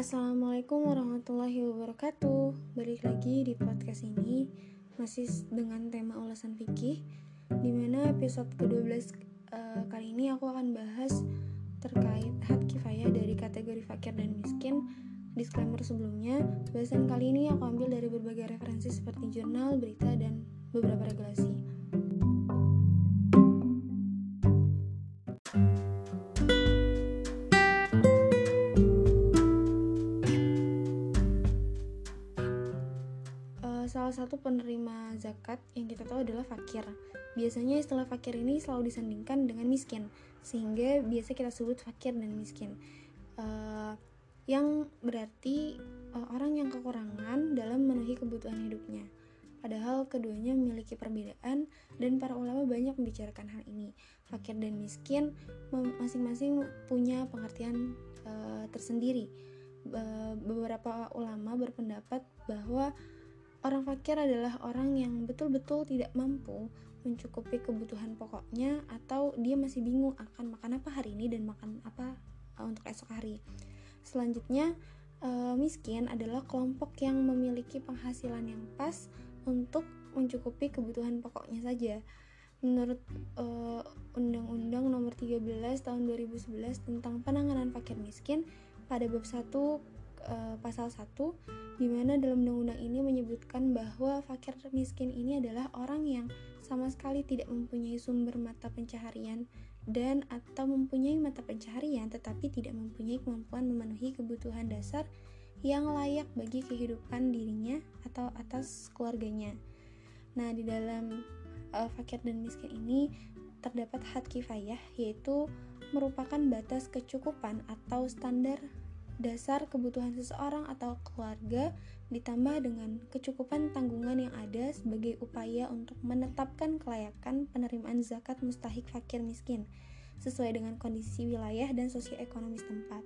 Assalamualaikum warahmatullahi wabarakatuh. Balik lagi di podcast ini Masih dengan tema ulasan fikih Di mana episode ke-12 uh, kali ini aku akan bahas Terkait hak kifayah dari kategori fakir dan miskin. Disclaimer sebelumnya Bahasan kali ini aku ambil dari berbagai referensi seperti jurnal, berita, dan beberapa regulasi salah satu penerima zakat yang kita tahu adalah fakir. Biasanya istilah fakir ini selalu disandingkan dengan miskin, sehingga biasa kita sebut fakir dan miskin. Uh, yang berarti uh, orang yang kekurangan dalam memenuhi kebutuhan hidupnya. Padahal keduanya memiliki perbedaan dan para ulama banyak membicarakan hal ini. Fakir dan miskin masing-masing punya pengertian uh, tersendiri. beberapa ulama berpendapat bahwa Orang fakir adalah orang yang betul-betul tidak mampu mencukupi kebutuhan pokoknya atau dia masih bingung akan makan apa hari ini dan makan apa uh, untuk esok hari. Selanjutnya, uh, miskin adalah kelompok yang memiliki penghasilan yang pas untuk mencukupi kebutuhan pokoknya saja. Menurut uh, Undang-Undang Nomor 13 Tahun 2011 tentang Penanganan Fakir Miskin pada bab 1 uh, pasal 1 di mana dalam undang-undang ini menyebutkan bahwa fakir miskin ini adalah orang yang sama sekali tidak mempunyai sumber mata pencaharian dan atau mempunyai mata pencaharian tetapi tidak mempunyai kemampuan memenuhi kebutuhan dasar yang layak bagi kehidupan dirinya atau atas keluarganya. Nah, di dalam uh, fakir dan miskin ini terdapat had kifayah yaitu merupakan batas kecukupan atau standar dasar kebutuhan seseorang atau keluarga ditambah dengan kecukupan tanggungan yang ada sebagai upaya untuk menetapkan kelayakan penerimaan zakat mustahik fakir miskin sesuai dengan kondisi wilayah dan sosioekonomi setempat.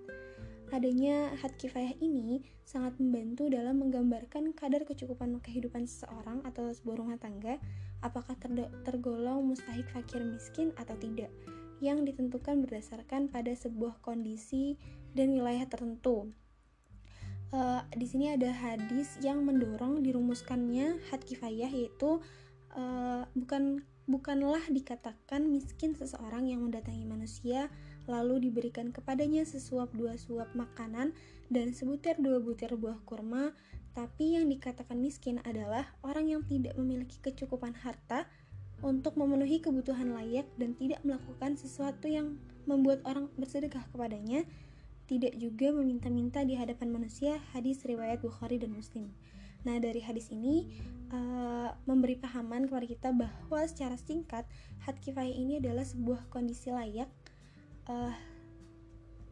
Adanya had kifayah ini sangat membantu dalam menggambarkan kadar kecukupan kehidupan seseorang atau sebuah rumah tangga apakah tergolong mustahik fakir miskin atau tidak yang ditentukan berdasarkan pada sebuah kondisi dan wilayah tertentu. Uh, di sini ada hadis yang mendorong dirumuskannya had kifayah yaitu uh, bukan bukanlah dikatakan miskin seseorang yang mendatangi manusia lalu diberikan kepadanya sesuap dua suap makanan dan sebutir dua butir buah kurma tapi yang dikatakan miskin adalah orang yang tidak memiliki kecukupan harta untuk memenuhi kebutuhan layak dan tidak melakukan sesuatu yang membuat orang bersedekah kepadanya tidak juga meminta-minta di hadapan manusia hadis riwayat Bukhari dan Muslim. Nah, dari hadis ini uh, memberi pahaman kepada kita bahwa secara singkat had kifayah ini adalah sebuah kondisi layak uh,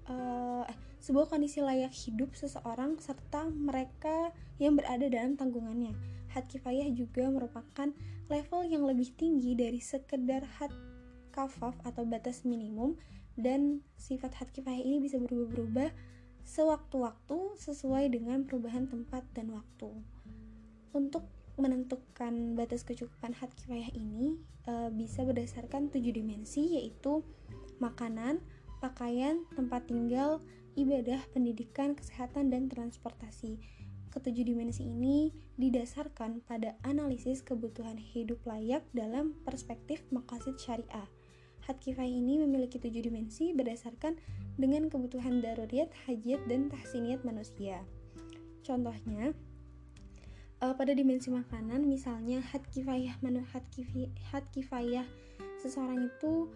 uh, sebuah kondisi layak hidup seseorang serta mereka yang berada dalam tanggungannya. Had kifayah juga merupakan level yang lebih tinggi dari sekedar had kafaf atau batas minimum dan sifat had kifayah ini bisa berubah-ubah sewaktu-waktu sesuai dengan perubahan tempat dan waktu. Untuk menentukan batas kecukupan had kifayah ini e, bisa berdasarkan tujuh dimensi yaitu makanan, pakaian, tempat tinggal, ibadah, pendidikan, kesehatan, dan transportasi. Ketujuh dimensi ini didasarkan pada analisis kebutuhan hidup layak dalam perspektif maqasid syariah. Had kifayah ini memiliki tujuh dimensi berdasarkan dengan kebutuhan daruriyat, hajat, dan tahsiniyat manusia. Contohnya, uh, pada dimensi makanan, misalnya had kifayah, kifayah, had kifayah seseorang itu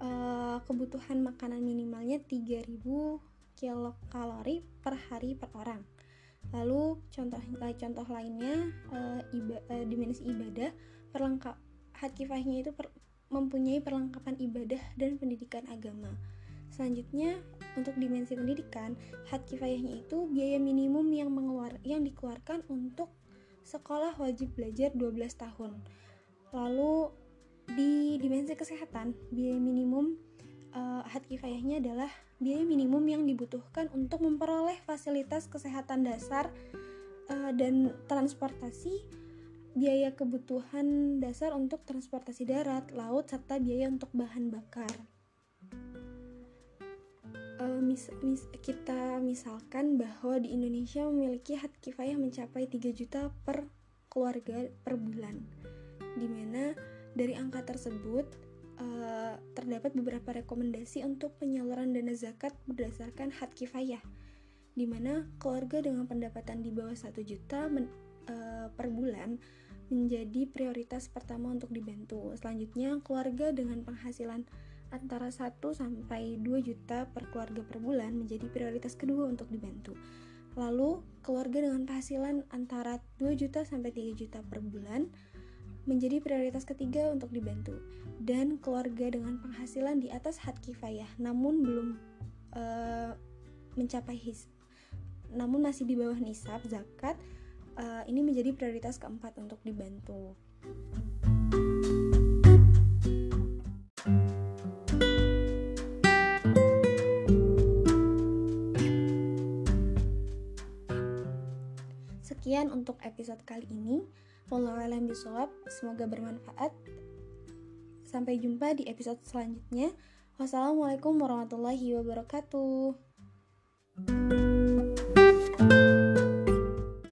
uh, kebutuhan makanan minimalnya 3000 kilokalori per hari per orang. Lalu contoh contoh lainnya dimensi ibadah perlengkap had kifayahnya itu mempunyai perlengkapan ibadah dan pendidikan agama. Selanjutnya, untuk dimensi pendidikan, had kifayahnya itu biaya minimum yang mengeluar yang dikeluarkan untuk sekolah wajib belajar 12 tahun. Lalu di dimensi kesehatan, biaya minimum uh, had kifayahnya adalah biaya minimum yang dibutuhkan untuk memperoleh fasilitas kesehatan dasar uh, dan transportasi biaya kebutuhan dasar untuk transportasi darat, laut, serta biaya untuk bahan bakar. uh, mis mis kita misalkan bahwa di Indonesia memiliki hak kifayah mencapai 3 juta per keluarga per bulan di mana dari angka tersebut uh, terdapat beberapa rekomendasi untuk penyaluran dana zakat berdasarkan hak kifayah di mana keluarga dengan pendapatan di bawah 1 juta uh, per bulan menjadi prioritas pertama untuk dibantu. Selanjutnya, keluarga dengan penghasilan antara 1 sampai 2 juta per keluarga per bulan menjadi prioritas kedua untuk dibantu. Lalu, keluarga dengan penghasilan antara 2 juta sampai 3 juta per bulan menjadi prioritas ketiga untuk dibantu. Dan keluarga dengan penghasilan di atas had kifayah namun belum uh, mencapai his namun masih di bawah nisab zakat uh, ini menjadi prioritas keempat untuk dibantu. Sekian untuk episode kali ini. Wallahu a'lam bishawab. Semoga bermanfaat. Sampai jumpa di episode selanjutnya. Wassalamualaikum warahmatullahi wabarakatuh.